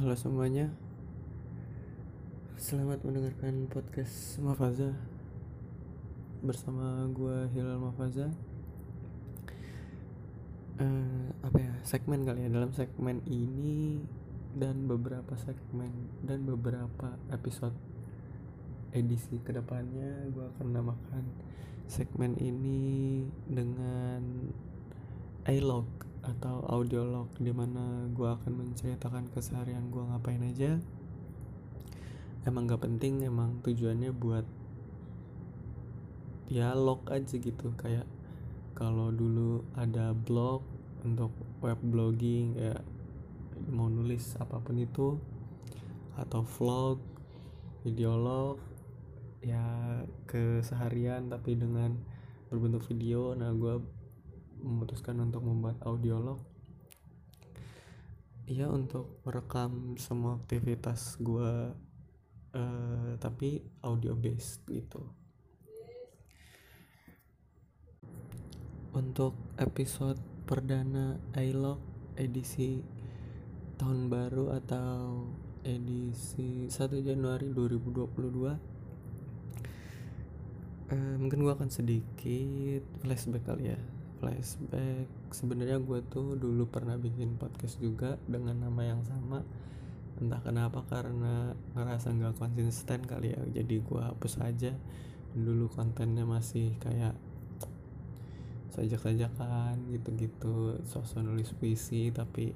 Halo semuanya. Selamat mendengarkan podcast Mafaza Bersama gue Hilal Mafaza uh, Apa ya, segmen kali ya. Dalam segmen ini Dan beberapa segmen Dan beberapa episode Edisi ke depannya Gue akan namakan segmen ini Dengan A-Log atau audiolog di mana gue akan menceritakan keseharian gue ngapain aja. Emang gak penting emang tujuannya buat ya log aja gitu. Kayak kalau dulu ada blog untuk web blogging ya mau nulis apa pun itu atau vlog videolog ya keseharian tapi dengan berbentuk video. Nah gue memutuskan untuk membuat audiolog. Ya untuk merekam semua aktivitas gue uh, tapi audio based gitu. Untuk episode perdana iLog edisi tahun baru atau edisi 1 Januari 2022 uh, mungkin gue akan sedikit flashback kali ya flashback. Sebenarnya gue tuh dulu pernah bikin podcast juga dengan nama yang sama. Entah kenapa karena ngerasa nggak konsisten kali ya. Jadi gue hapus aja. Dulu kontennya masih kayak sajak-sajakan gitu-gitu. Sosok nulis puisi tapi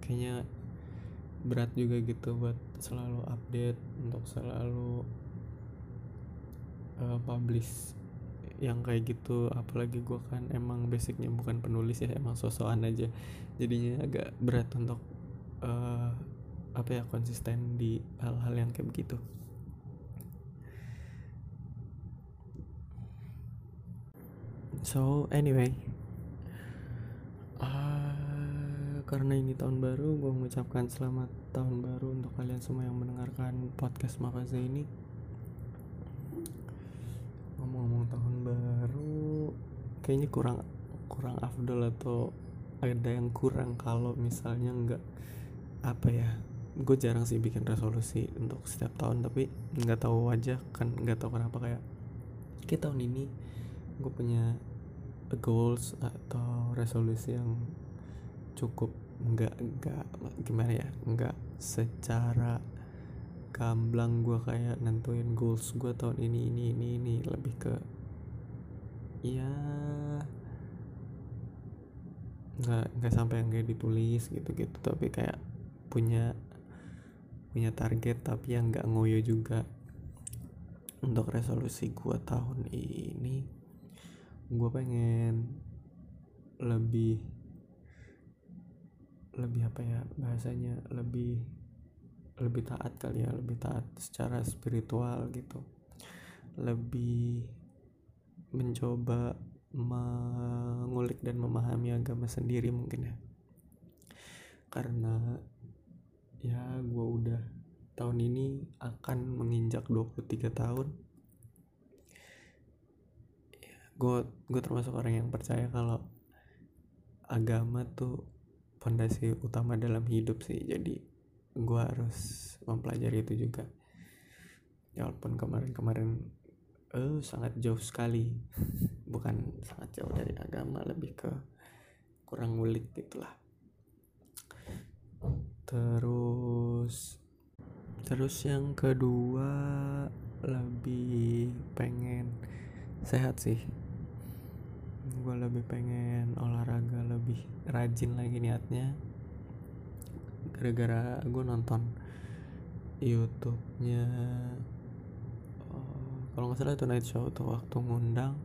kayaknya berat juga gitu buat selalu update untuk selalu uh, publish yang kayak gitu apalagi gue kan emang basicnya bukan penulis ya emang sosokan aja. Jadinya agak berat untuk uh, apa ya konsisten di hal-hal yang kayak begitu. So anyway uh, karena ini tahun baru gue mengucapkan selamat tahun baru untuk kalian semua yang mendengarkan podcast Mafaza ini ngomong-ngomong tahun baru kayaknya kurang kurang afdol atau ada yang kurang kalau misalnya nggak apa ya gue jarang sih bikin resolusi untuk setiap tahun tapi nggak tahu aja kan nggak tahu kenapa kayak kayak tahun ini gue punya goals atau resolusi yang cukup nggak nggak gimana ya nggak secara gamblang gue kayak nentuin goals gue tahun ini ini ini ini. Lebih ke ya nggak nggak sampai yang kayak ditulis gitu gitu tapi kayak punya punya target tapi yang nggak ngoyo juga untuk resolusi gue tahun ini. Gue pengen lebih lebih apa ya bahasanya? Lebih lebih taat kali ya lebih taat secara spiritual gitu. Lebih mencoba mengulik dan memahami agama sendiri mungkin ya. Karena ya gue udah tahun ini akan menginjak 23 tahun. Ya, gue gue termasuk orang yang percaya kalau agama tuh fondasi utama dalam hidup sih. Jadi gue harus mempelajari itu juga. Ya walaupun kemarin-kemarin eh sangat jauh sekali. Bukan sangat jauh dari agama lebih ke kurang ngulik gitulah. Terus terus yang kedua lebih pengen sehat sih. Gue lebih pengen olahraga lebih rajin lagi niatnya gara-gara gue nonton YouTube-nya uh, kalau nggak salah itu night show tuh waktu ngundang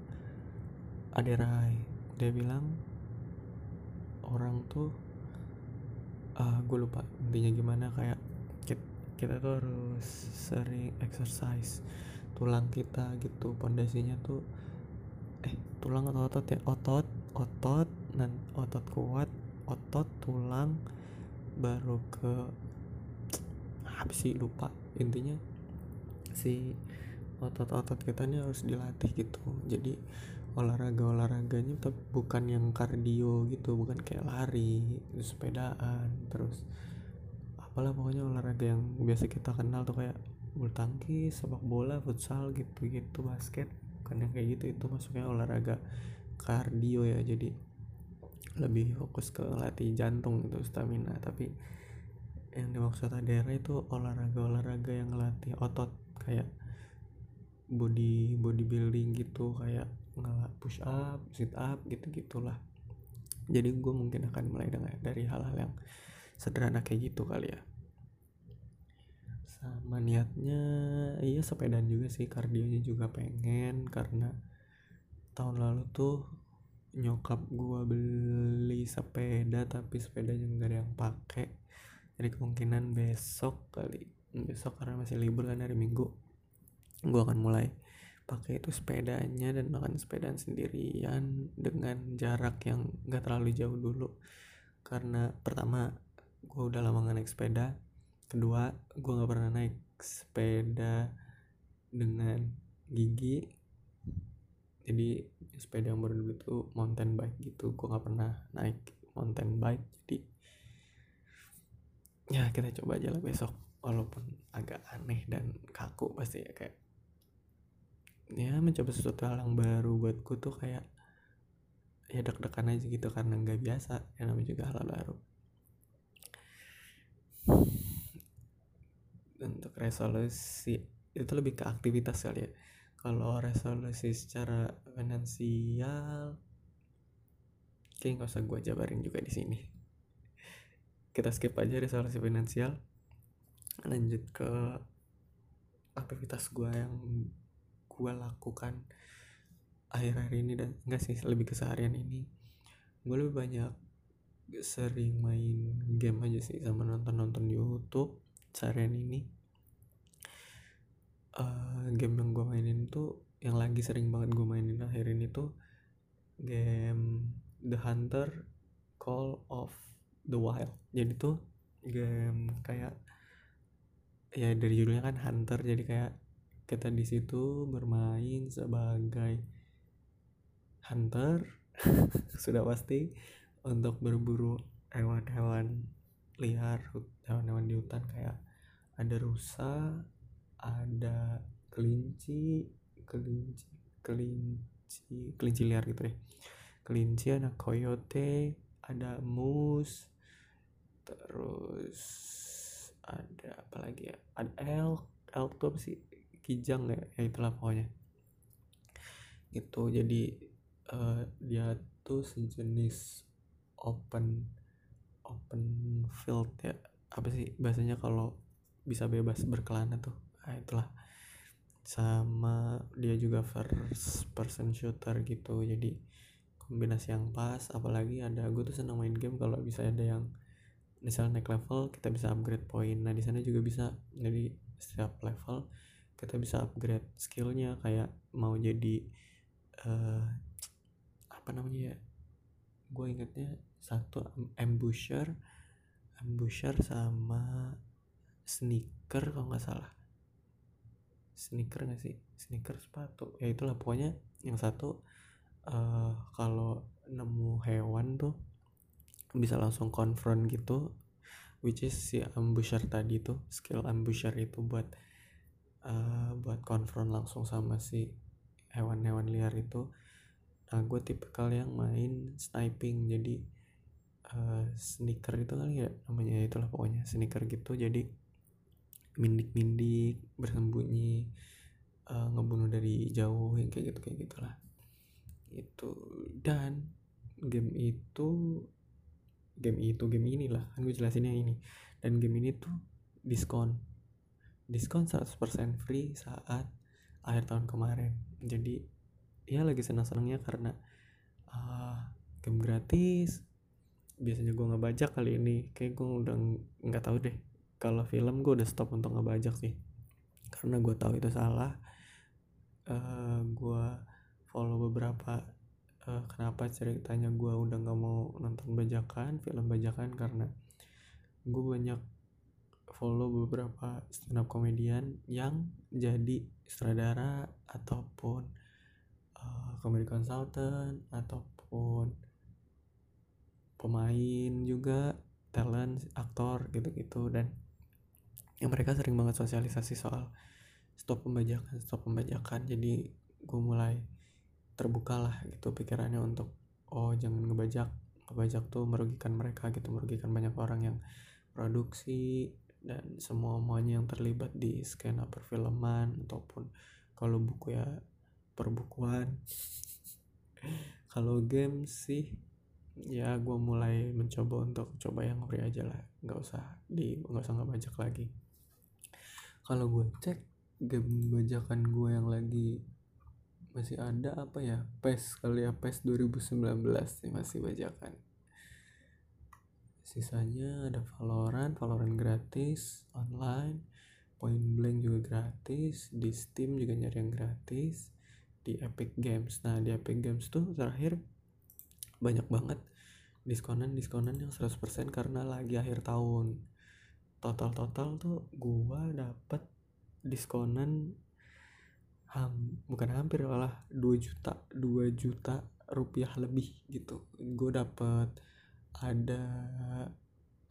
Ade Rai. Dia bilang orang tuh uh, ah, gue lupa intinya gimana kayak kita, kita tuh harus sering exercise. Tulang kita gitu pondasinya tuh eh tulang atau otot ya? Otot otot dan otot kuat otot tulang baru ke apa sih lupa. Intinya si otot-otot kita ini harus dilatih gitu. Jadi olahraga olahraganya tapi bukan yang kardio gitu bukan kayak lari sepedaan terus apalah pokoknya olahraga yang biasa kita kenal tuh kayak bulu tangkis sepak bola futsal gitu gitu basket kan yang kayak gitu. Itu masuknya olahraga kardio ya. Jadi lebih fokus ke latih jantung gitu stamina. Tapi yang dimaksud Adera itu olahraga-olahraga yang ngelatih otot kayak body bodybuilding gitu kayak ngelak push up sit up gitu gitulah jadi gue mungkin akan mulai dengan dari hal-hal yang sederhana kayak gitu kali ya. Sama niatnya iya sepedaan juga sih kardionya juga pengen karena tahun lalu tuh nyokap gua beli sepeda tapi sepedanya nggak ada yang pakai. Jadi kemungkinan besok kali besok karena masih libur kan hari minggu gua akan mulai pakai itu sepedanya dan makan sepedaan sendirian dengan jarak yang nggak terlalu jauh dulu. Karena pertama gua udah lama nggak naik sepeda. Kedua gua nggak pernah naik sepeda dengan gigi. Jadi sepeda yang baru itu mountain bike gitu. Gue nggak pernah naik mountain bike jadi ya kita coba aja lah besok. Walaupun agak aneh dan kaku pasti ya kayak ya mencoba sesuatu hal yang baru buatku tuh kayak ya deg-degan aja gitu karena nggak biasa. Yang namanya juga hal baru. Untuk resolusi itu lebih ke aktivitas kali ya kalau resolusi secara finansial kayak nggak usah gue jabarin juga di sini. Kita skip aja resolusi finansial. Lanjut ke aktivitas gue yang gue lakukan akhir-akhir ini dan enggak sih lebih ke seharian ini. Gue lebih banyak sering main game aja sih sama nonton-nonton YouTube seharian ini uh, game yang gue mainin tuh yang lagi sering banget gue mainin akhir ini tuh game The Hunter Call of the Wild. Jadi tuh game kayak ya dari judulnya kan hunter jadi kayak kita di situ bermain sebagai hunter sudah pasti untuk berburu hewan-hewan liar hewan-hewan di hutan kayak ada rusa ada kelinci kelinci kelinci kelinci liar gitu deh. Kelinci ada coyote ada mus terus ada apa lagi ya? Ada elk elk tuh apa sih? Kijang ya ya itulah pokoknya. Itu jadi uh, dia tuh sejenis open open field ya. Apa sih bahasanya kalau bisa bebas berkelana tuh nah itulah. Sama dia juga first person shooter gitu. Jadi kombinasi yang pas apalagi ada gue tuh seneng main game kalau bisa ada yang misalnya naik level kita bisa upgrade poin. Nah di sana juga bisa. Jadi setiap level kita bisa upgrade skillnya. Kayak mau jadi uh, apa namanya ya? Gue ingetnya satu ambusher. Ambusher sama sneaker kalau nggak salah sneaker gak sih? Sneaker sepatu. Ya itulah pokoknya yang satu uh, kalau nemu hewan tuh bisa langsung confront gitu which is si ambusher tadi tuh skill ambusher itu buat uh, buat confront langsung sama si hewan-hewan liar itu. Nah gue tipikal yang main sniping jadi uh, sneaker itu kali ya namanya itulah pokoknya sneaker gitu. Jadi mindik-mindik bersembunyi uh, ngebunuh dari jauh yang kayak gitu kayak gitulah. Itu dan game itu game itu game inilah kan gue jelasin yang ini. Dan game ini tuh diskon. Diskon 100% free saat akhir tahun kemarin. Jadi ya lagi senang-senangnya karena uh, game gratis. Biasanya gue ngebajak kali ini. Kayak gue udah nggak tahu deh kalau film gue udah stop untuk ngebajak sih. Karena gue tahu itu salah. Uh, eh, gue follow beberapa uh, kenapa ceritanya gue udah nggak mau nonton bajakan film bajakan karena gue banyak follow beberapa stand up komedian yang jadi sutradara ataupun uh, consultant ataupun pemain juga talent aktor gitu-gitu dan yang mereka sering banget sosialisasi soal stop pembajakan stop pembajakan. Jadi gue mulai terbuka lah gitu pikirannya untuk oh jangan ngebajak. Ngebajak tuh merugikan mereka gitu merugikan banyak orang yang produksi dan semua semuanya yang terlibat di skena perfilman ataupun kalau buku ya perbukuan. Kalau game sih ya gue mulai mencoba untuk coba yang free aja lah. Nggak usah di nggak usah ngebajak lagi kalau gue cek game bajakan gue yang lagi masih ada apa ya? PES kali ya PES 2019 nih masih bajakan. Sisanya ada Valorant Valorant gratis online Point Blank juga gratis di Steam juga nyari yang gratis di Epic Games. Nah di Epic Games tuh terakhir banyak banget diskonan diskonan yang 100% karena lagi akhir tahun total total tuh gua dapet diskonan ham, bukan hampir malah 2 juta 2 juta rupiah lebih gitu. Gue dapet ada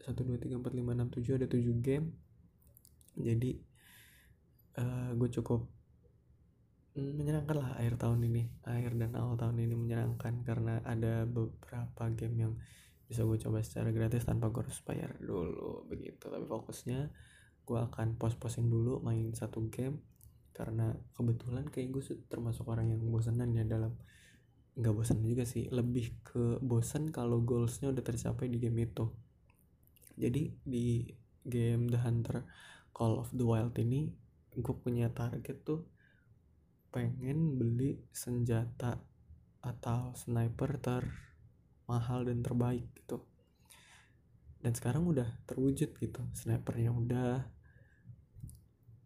1 2 3 4 5 6 7 ada 7 game. Jadi uh, eh, gue cukup menyenangkan lah akhir tahun ini akhir dan awal tahun ini menyenangkan karena ada beberapa game yang bisa gue coba secara gratis tanpa gue harus bayar dulu begitu. Tapi fokusnya gue akan pos-posin dulu main satu game. Karena kebetulan kayak gue termasuk orang yang bosanan ya dalam nggak bosan juga sih. Lebih ke bosan kalau goalsnya udah tercapai di game itu. Jadi di game The Hunter Call of the Wild ini gue punya target tuh pengen beli senjata atau sniper termahal dan terbaik gitu. Dan sekarang udah terwujud gitu. Snipernya udah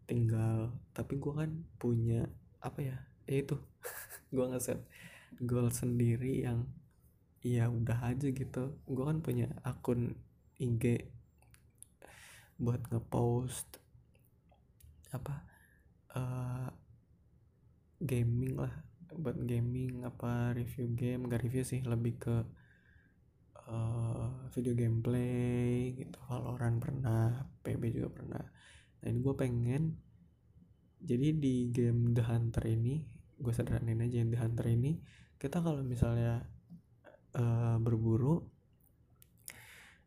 tinggal tapi gue kan punya apa ya ya itu. Gue ngeset goal sendiri yang ya udah aja gitu. Gue kan punya akun IG buat ngepost apa uh, gaming lah. Buat gaming apa review game gak review sih lebih ke uh, video gameplay gitu. Valorant pernah PB juga pernah. Nah ini gue pengen jadi di game The Hunter ini gue sederhanain aja The Hunter ini kita kalau misalnya uh, berburu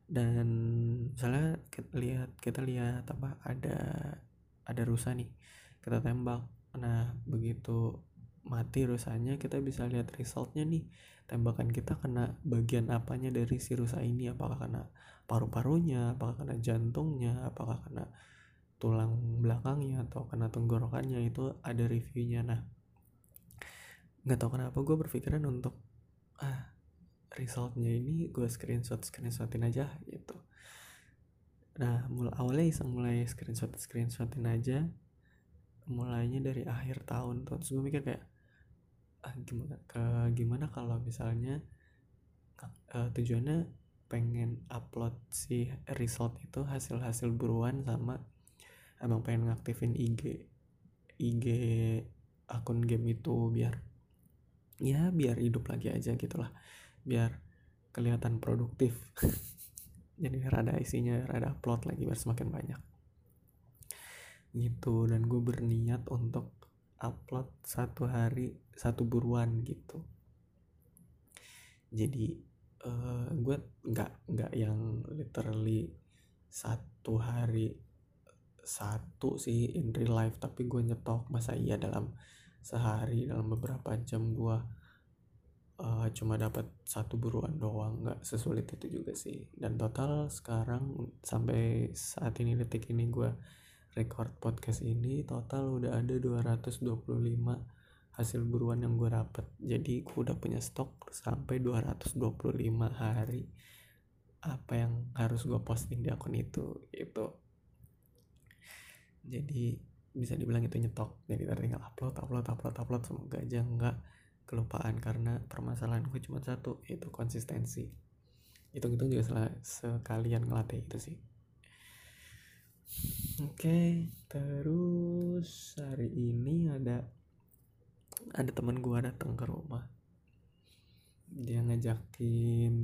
dan misalnya kita lihat kita lihat apa ada ada rusa nih kita tembak. Nah begitu mati rusanya kita bisa lihat resultnya nih. Tembakan kita kena bagian apanya dari si rusa ini? Apakah kena paru-parunya? Apakah kena jantungnya? Apakah kena tulang belakangnya? Atau kena tenggorokannya? Itu ada reviewnya. Nah nggak tahu kenapa gue berpikiran untuk ah resultnya ini gue screenshot screenshotin aja gitu. Nah mulai awalnya iseng mulai screenshot screenshotin aja mulainya dari akhir tahun tuh. Terus gue mikir kayak ah gimana ke gimana kalau misalnya uh, tujuannya pengen upload si result itu hasil-hasil buruan sama emang pengen ngaktifin IG IG akun game itu biar ya biar hidup lagi aja gitulah. Biar kelihatan produktif. Jadi rada isinya rada upload lagi biar semakin banyak. Gitu dan gue berniat untuk upload satu hari satu buruan gitu. Jadi uh, gue nggak nggak yang literally satu hari satu sih in real life tapi gue nyetok masa iya dalam sehari dalam beberapa jam gue uh, cuma dapat satu buruan doang nggak sesulit itu juga sih. Dan total sekarang sampai saat ini detik ini gue record podcast ini total udah ada 225 hasil buruan yang gue dapet. Jadi gue udah punya stok sampai 225 hari. Apa yang harus gue posting di akun itu itu jadi bisa dibilang itu nyetok. Jadi tinggal upload upload upload upload. Semoga aja nggak kelupaan karena permasalahan gue cuma satu yaitu konsistensi. Itu itu juga sekalian ngelatih itu sih oke okay, terus hari ini ada ada teman gue datang ke rumah. Dia ngajakin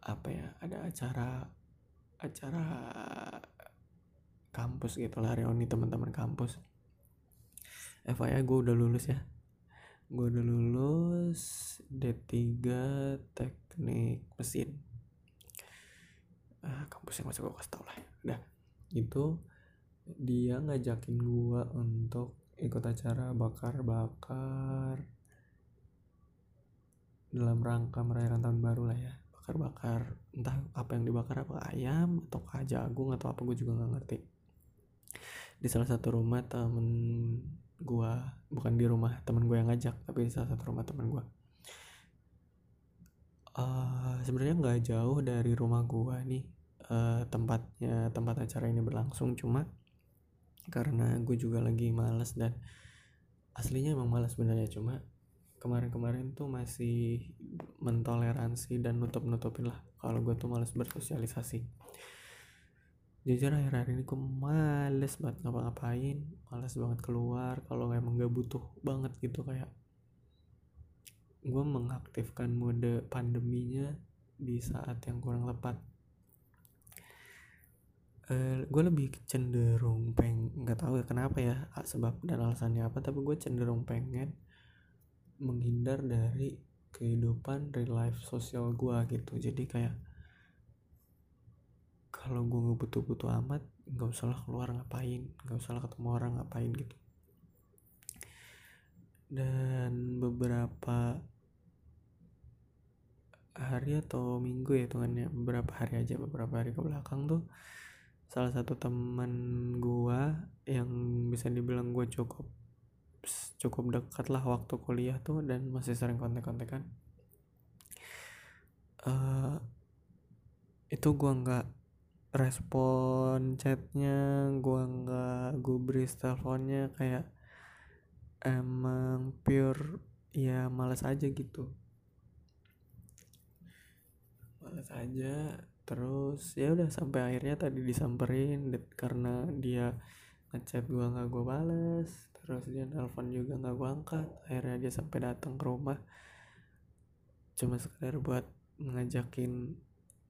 apa ya ada acara acara kampus gitu lah reuni teman-teman kampus. FYI gue udah lulus ya. Gue udah lulus D3 teknik mesin ah, kampus yang masih gue kasih tau lah udah itu dia ngajakin gue untuk ikut acara bakar-bakar dalam rangka merayakan tahun baru lah ya. Bakar-bakar entah apa yang dibakar apa ayam atau jagung atau apa gue juga nggak ngerti. Di salah satu rumah temen gue bukan di rumah temen gue yang ngajak tapi di salah satu rumah temen gue uh, sebenarnya nggak jauh dari rumah gue nih uh, tempatnya tempat acara ini berlangsung. Cuma karena gue juga lagi males dan aslinya emang males sebenarnya. Cuma kemarin-kemarin tuh masih mentoleransi dan nutup-nutupin lah. Kalau gue tuh males bersosialisasi. Jujur akhir-akhir ini gue males banget ngapa-ngapain. Males banget keluar kalau emang gak butuh banget gitu kayak gue mengaktifkan mode pandeminya di saat yang kurang tepat eh, gue lebih cenderung peng nggak tahu ya kenapa ya sebab dan alasannya apa tapi gue cenderung pengen menghindar dari kehidupan real life sosial gue gitu. Jadi kayak kalau gue nggak butuh-butuh amat nggak usah lah keluar ngapain nggak usah lah ketemu orang ngapain gitu. Dan beberapa hari atau minggu ya hitungannya beberapa hari aja beberapa hari ke belakang tuh salah satu teman gua yang bisa dibilang gue cukup cukup dekat lah waktu kuliah tuh dan masih sering kontek-kontekan uh, itu gua nggak respon chatnya gua nggak gubris teleponnya kayak emang pure ya males aja gitu. Males aja terus ya udah sampai akhirnya tadi disamperin karena dia ngechat gua nggak gua balas terus dia nelpon juga nggak gua angkat akhirnya dia sampai datang ke rumah. Cuma sekedar buat ngajakin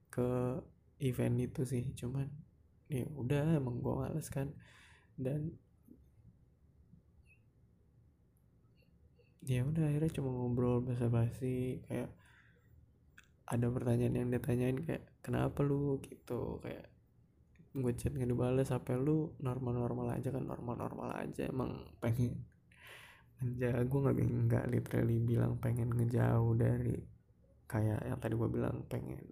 ke event itu sih cuman ya udah emang gue males kan. Dan ya udah akhirnya cuma ngobrol basa-basi kayak ada pertanyaan yang ditanyain kayak kenapa lu? Gitu kayak gue chat nggak dibales apa lu? Normal-normal aja kan normal-normal aja emang pengen ngejauh. Gue nggak nggak literally bilang pengen ngejauh dari kayak yang tadi gue bilang pengen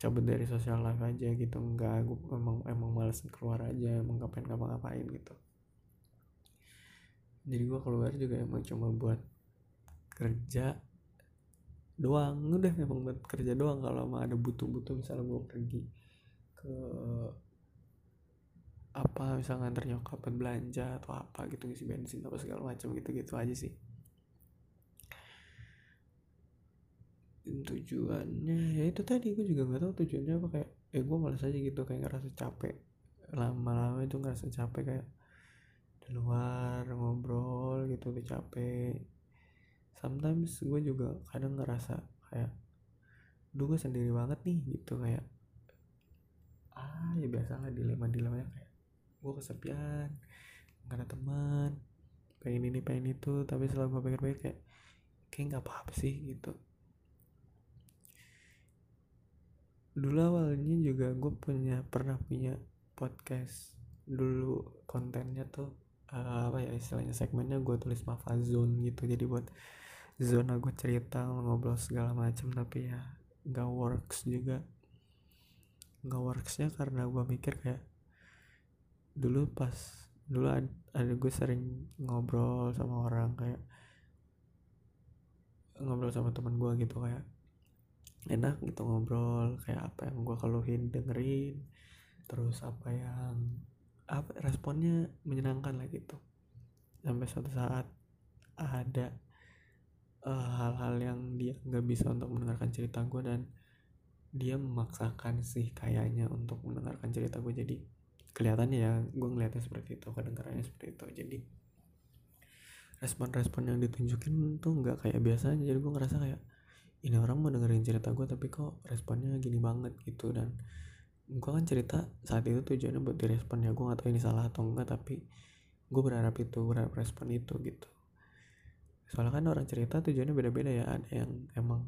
cabut dari sosial life aja gitu. Enggak gue emang emang males keluar aja emang ngapain ngapa ngapain gitu. Jadi gue keluar juga emang cuma buat kerja doang. Udah emang buat kerja doang kalau emang ada butuh-butuh misalnya gue pergi ke apa misalnya nganter nyokap buat belanja atau apa gitu ngisi bensin atau segala macam gitu gitu aja sih. Tujuannya ya itu tadi gue juga nggak tahu tujuannya apa kayak eh gue malas aja gitu kayak ngerasa capek. Lama-lama itu ngerasa capek kayak di luar ngobrol gitu udah capek sometimes gue juga kadang ngerasa kayak duh gue sendiri banget nih gitu kayak ah ya biasa lah dilema dilemanya kayak gue kesepian gak ada teman pengen ini pengen itu tapi setelah gue pikir-pikir kayak kayak nggak apa-apa sih gitu. Dulu awalnya juga gue punya pernah punya podcast dulu kontennya tuh uh, apa ya istilahnya segmennya gue tulis Mafa Zone gitu. Jadi buat zona gue cerita ngobrol segala macam tapi ya nggak works juga. Nggak worksnya karena gue mikir kayak dulu pas dulu ada, ada gue sering ngobrol sama orang kayak ngobrol sama teman gue gitu kayak enak gitu ngobrol kayak apa yang gue keluhin dengerin terus apa yang apa responnya menyenangkan lah gitu. Sampai suatu saat ada uh, hal-hal yang dia nggak bisa untuk mendengarkan cerita gue dan dia memaksakan sih kayaknya untuk mendengarkan cerita gue jadi kelihatannya ya gue ngeliatnya seperti itu kedengarannya seperti itu. Jadi respon-respon yang ditunjukin tuh nggak kayak biasanya. Jadi gue ngerasa kayak ini orang mau dengerin cerita gue tapi kok responnya gini banget gitu. Dan gue kan cerita saat itu tujuannya buat direspon ya. Gue gak tahu ini salah atau enggak tapi gue berharap itu berharap respon itu gitu soalnya kan orang cerita tujuannya beda-beda ya ada yang emang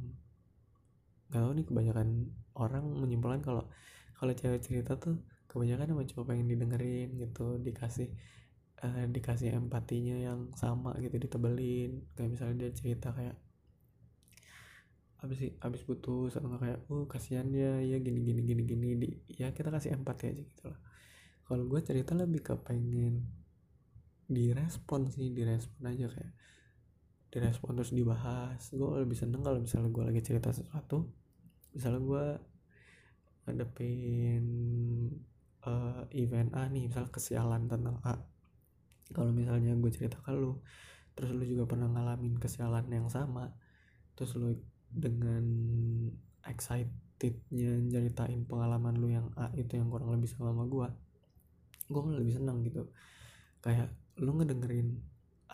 gak tau nih kebanyakan orang menyimpulkan kalau kalau cewek cerita tuh kebanyakan emang cuma pengen didengerin gitu dikasih uh, dikasih empatinya yang sama gitu ditebelin. Kayak misalnya dia cerita kayak abis abis putus atau nggak kayak oh kasihan dia ya gini gini gini gini di ya kita kasih empati aja gitu lah. Kalau gue cerita lebih ke pengen direspon sih direspon aja kayak direspon terus dibahas. Gue lebih seneng kalau misalnya gue lagi cerita sesuatu. Misalnya gue ngadepin uh, event A nih misalnya kesialan tentang A. Kalau misalnya gue cerita ke lu terus lu juga pernah ngalamin kesialan yang sama terus lu dengan excitednya ceritain pengalaman lu yang A itu yang kurang lebih sama sama gue gue lebih senang gitu. Kayak lu ngedengerin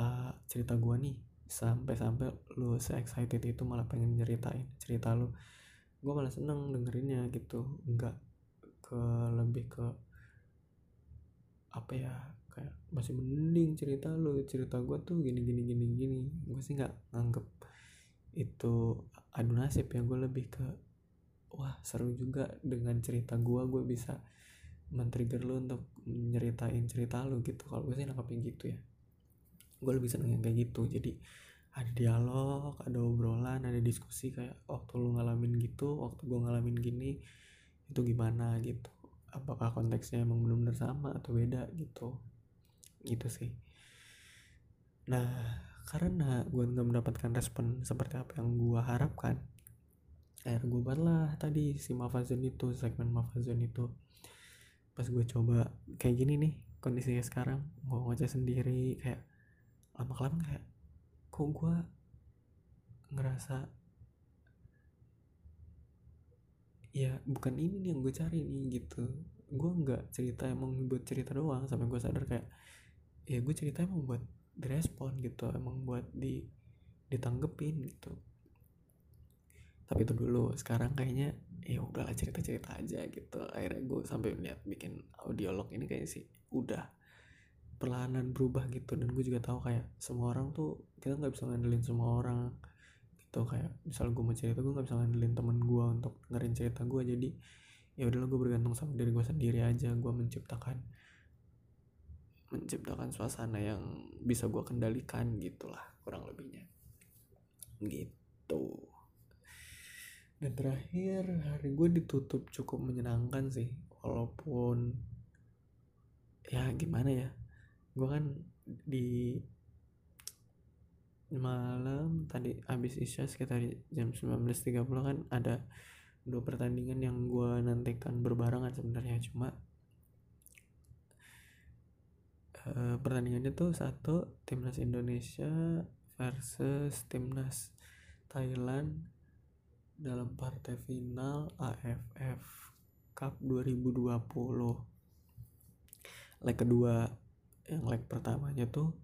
uh, cerita gue nih sampai-sampai lu se excited itu malah pengen nyeritain cerita lu. Gue malah seneng dengerinnya gitu enggak ke lebih ke apa ya kayak masih mending cerita lu cerita gue tuh gini gini gini gini. Gue sih nggak nganggep itu adu nasib ya gue lebih ke wah seru juga dengan cerita gue gue bisa men-trigger lu untuk nyeritain cerita lu gitu. Kalau gue sih nangkepnya gitu ya gue lebih seneng yang kayak gitu. Jadi ada dialog ada obrolan ada diskusi kayak waktu lu ngalamin gitu waktu gue ngalamin gini itu gimana? Gitu. Apakah konteksnya emang benar-benar sama atau beda? Gitu. Gitu sih. Nah karena gue nggak mendapatkan respon seperti apa yang gue harapkan akhirnya gue buatlah tadi si Mafazon itu segmen Mafazon itu. Pas gue coba kayak gini nih kondisinya sekarang gue ngoceh sendiri kayak lama kelamaan kayak kok gue ngerasa ya bukan ini nih yang gue cari nih gitu. Gue nggak cerita emang buat cerita doang sampai gue sadar kayak ya gue cerita emang buat direspon gitu emang buat di ditanggepin gitu. Tapi itu dulu sekarang kayaknya ya udahlah cerita cerita aja gitu. Akhirnya gue sampai lihat bikin audiolog ini kayaknya sih udah perlahanan berubah gitu. Dan gue juga tahu kayak semua orang tuh kita nggak bisa ngandelin semua orang gitu. Kayak misal gue mau cerita gue nggak bisa ngandelin temen gue untuk dengerin cerita gue jadi ya udahlah gue bergantung sama diri gue sendiri aja. Gue menciptakan menciptakan suasana yang bisa gue kendalikan gitulah kurang lebihnya. Gitu. Dan terakhir hari gue ditutup cukup menyenangkan sih. Walaupun ya gimana ya gue kan di malam tadi habis isya sekitar jam 19.30 kan ada dua pertandingan yang gue nantikan berbarengan sebenarnya. Cuma uh, pertandingannya tuh satu timnas Indonesia versus timnas Thailand dalam partai final AFF Cup 2020 leg kedua yang leg pertamanya tuh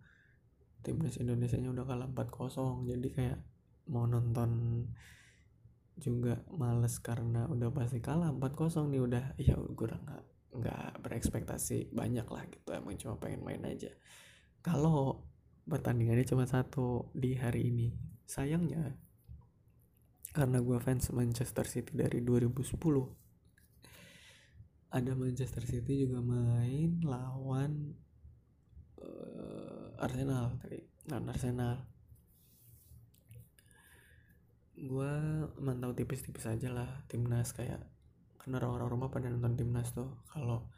timnas Indonesia nya udah kalah 4-0 jadi kayak mau nonton juga males karena udah pasti kalah 4-0 nih. Udah ya gue udah gak nggak berekspektasi banyak lah gitu. Emang cuma pengen main aja. Kalau pertandingannya cuma satu di hari ini sayangnya karena gue fans Manchester City dari 2010 ada Manchester City juga main lawan uh, Arsenal. Tadi. Lawan Arsenal. Gue mantau tipis-tipis aja lah timnas kayak karena orang-orang rumah pada nonton timnas tuh. Kalau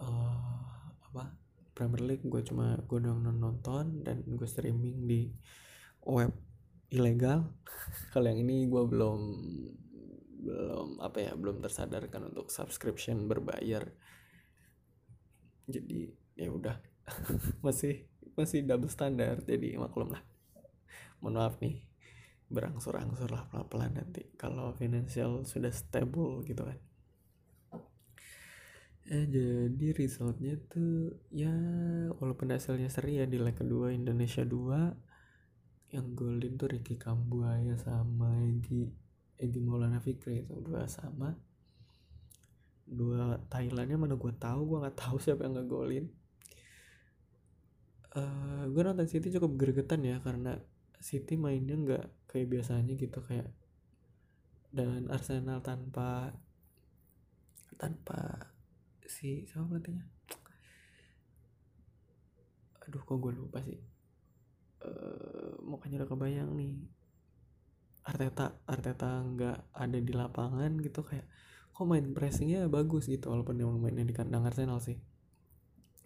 uh, apa Premier League gue cuma gue doang nonton dan gue streaming di web ilegal. Kalau yang ini gue belum belum apa ya belum tersadarkan untuk subscription berbayar. Jadi ya udah masih masih double standar jadi maklum lah. Mohon maaf nih berangsur-angsur lah pelan-pelan nanti kalau financial sudah stable gitu kan. Eh jadi resultnya tuh ya walaupun hasilnya seri ya di leg kedua Indonesia 2 yang golin tuh Ricky Kambuaya sama Egi Egi Maulana Fikri itu dua sama. Dua Thailandnya mana gue tahu gue nggak tahu siapa yang ngegolin uh, eh, gue nonton City cukup gregetan ya karena City mainnya nggak kayak biasanya gitu kayak dan Arsenal tanpa tanpa si siapa pelatihnya? Aduh kok gue lupa sih. Uh, mukanya udah kebayang nih. Arteta Arteta nggak ada di lapangan gitu kayak kok main pressingnya bagus gitu walaupun emang mainnya di kandang Arsenal sih.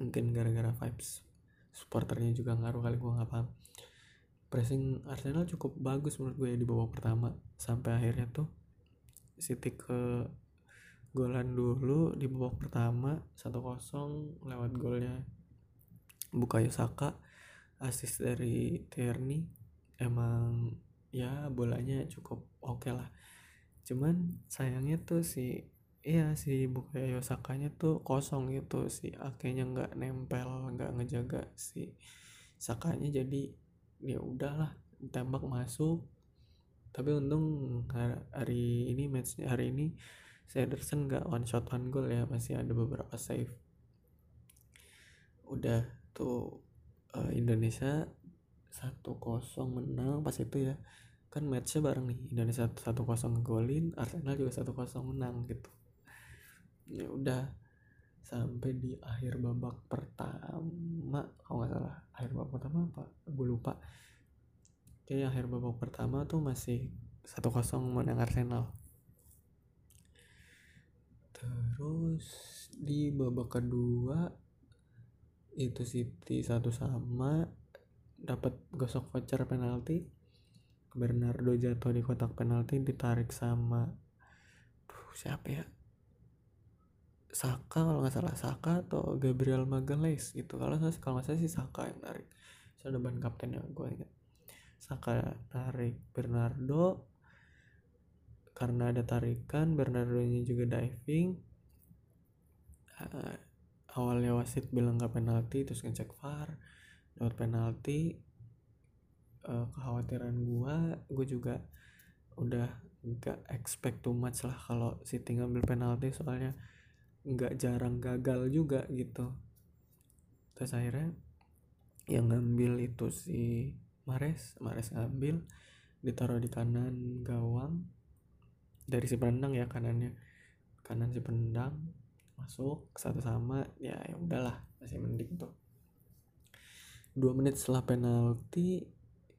Mungkin gara-gara vibes supporternya juga ngaruh kali gue nggak paham. Pressing Arsenal cukup bagus menurut gue ya di babak pertama. Sampai akhirnya tuh City ke golan dulu di babak pertama 1-0 lewat golnya Bukayo Saka. Asis dari Tierney emang ya bolanya cukup oke okay lah. Cuman sayangnya tuh si iya si Bukayo Sakanya tuh kosong gitu si Akenya nggak nempel nggak ngejaga si Sakanya. Jadi ya udahlah tembak masuk. Tapi untung hari ini matchnya hari ini Sederson nggak one shot one goal ya masih ada beberapa save. Udah tuh uh, Indonesia satu kosong menang pas itu ya. Kan matchnya bareng nih Indonesia satu kosong ngegolin Arsenal juga satu kosong menang gitu ya udah sampai di akhir babak pertama kalau nggak salah. Akhir babak pertama apa? Gue lupa. Kayak akhir babak pertama tuh masih satu kosong menang Arsenal. Terus di babak kedua itu City satu sama dapat gosok voucher penalti. Bernardo jatuh di kotak penalti ditarik sama Duh, siapa ya Saka kalau nggak salah Saka atau Gabriel Magalhaes gitu. Kalau saya kalau salah sih Saka yang tarik saya ban kapten ya gue ingat. Saka tarik Bernardo karena ada tarikan Bernardo nya juga diving. Uh, awalnya wasit bilang nggak penalti terus ngecek VAR dapat penalti. Uh, kekhawatiran gua gue juga udah nggak expect too much lah kalau City ngambil penalti soalnya nggak jarang gagal juga gitu. Terus akhirnya yang ngambil itu si Mares Mares ngambil ditaruh di kanan gawang dari si penendang ya kanannya. Kanan si penendang masuk satu sama ya ya udahlah masih mending tuh. Dua menit setelah penalti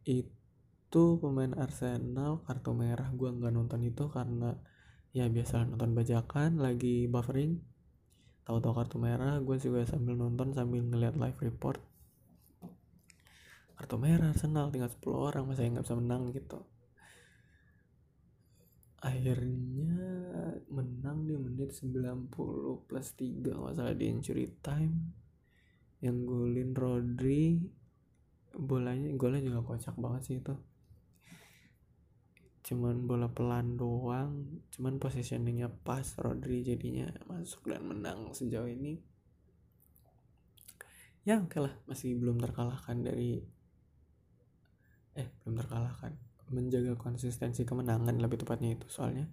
itu pemain Arsenal kartu merah gue nggak nonton itu karena ya biasa nonton bajakan lagi buffering tahu-tahu kartu merah gue juga sambil nonton sambil ngeliat live report. Kartu merah Arsenal tinggal 10 orang masih nggak bisa menang gitu. Akhirnya menang di menit 90 plus 3 masalah di injury time. Yang golin Rodri bolanya golnya juga kocak banget sih itu cuman bola pelan doang cuman positioningnya pas Rodri jadinya masuk dan menang sejauh ini. Ya oke okay lah masih belum terkalahkan dari eh belum terkalahkan menjaga konsistensi kemenangan lebih tepatnya itu soalnya.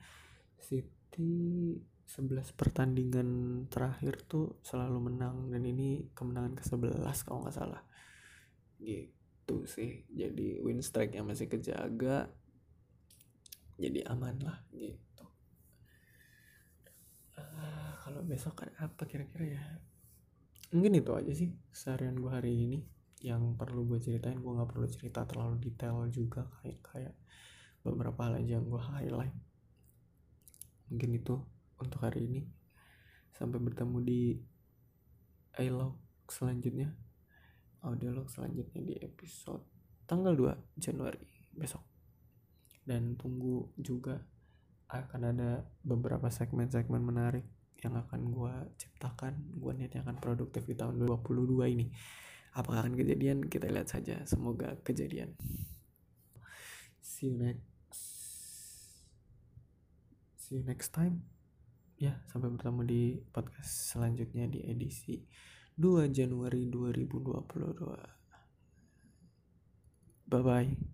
City 11 pertandingan terakhir tuh selalu menang dan ini kemenangan ke-11 kalau nggak salah. Gitu sih jadi win strike yang masih kejaga jadi aman lah gitu. Uh, kalau besok kan apa kira-kira ya? Mungkin itu aja sih seharian gue hari ini yang perlu gue ceritain. Gue nggak perlu cerita terlalu detail juga kayak kayak beberapa hal aja yang gue highlight. Mungkin itu untuk hari ini. Sampai bertemu di iLog selanjutnya. Audiolog selanjutnya di episode tanggal 2 Januari besok dan tunggu juga akan ada beberapa segmen-segmen menarik yang akan gue ciptakan gue niatnya akan produktif di tahun 2022 ini. Apakah akan kejadian? Kita lihat saja. Semoga kejadian. See you next see you next time. Ya sampai bertemu di podcast selanjutnya di edisi 2 Januari 2022 bye bye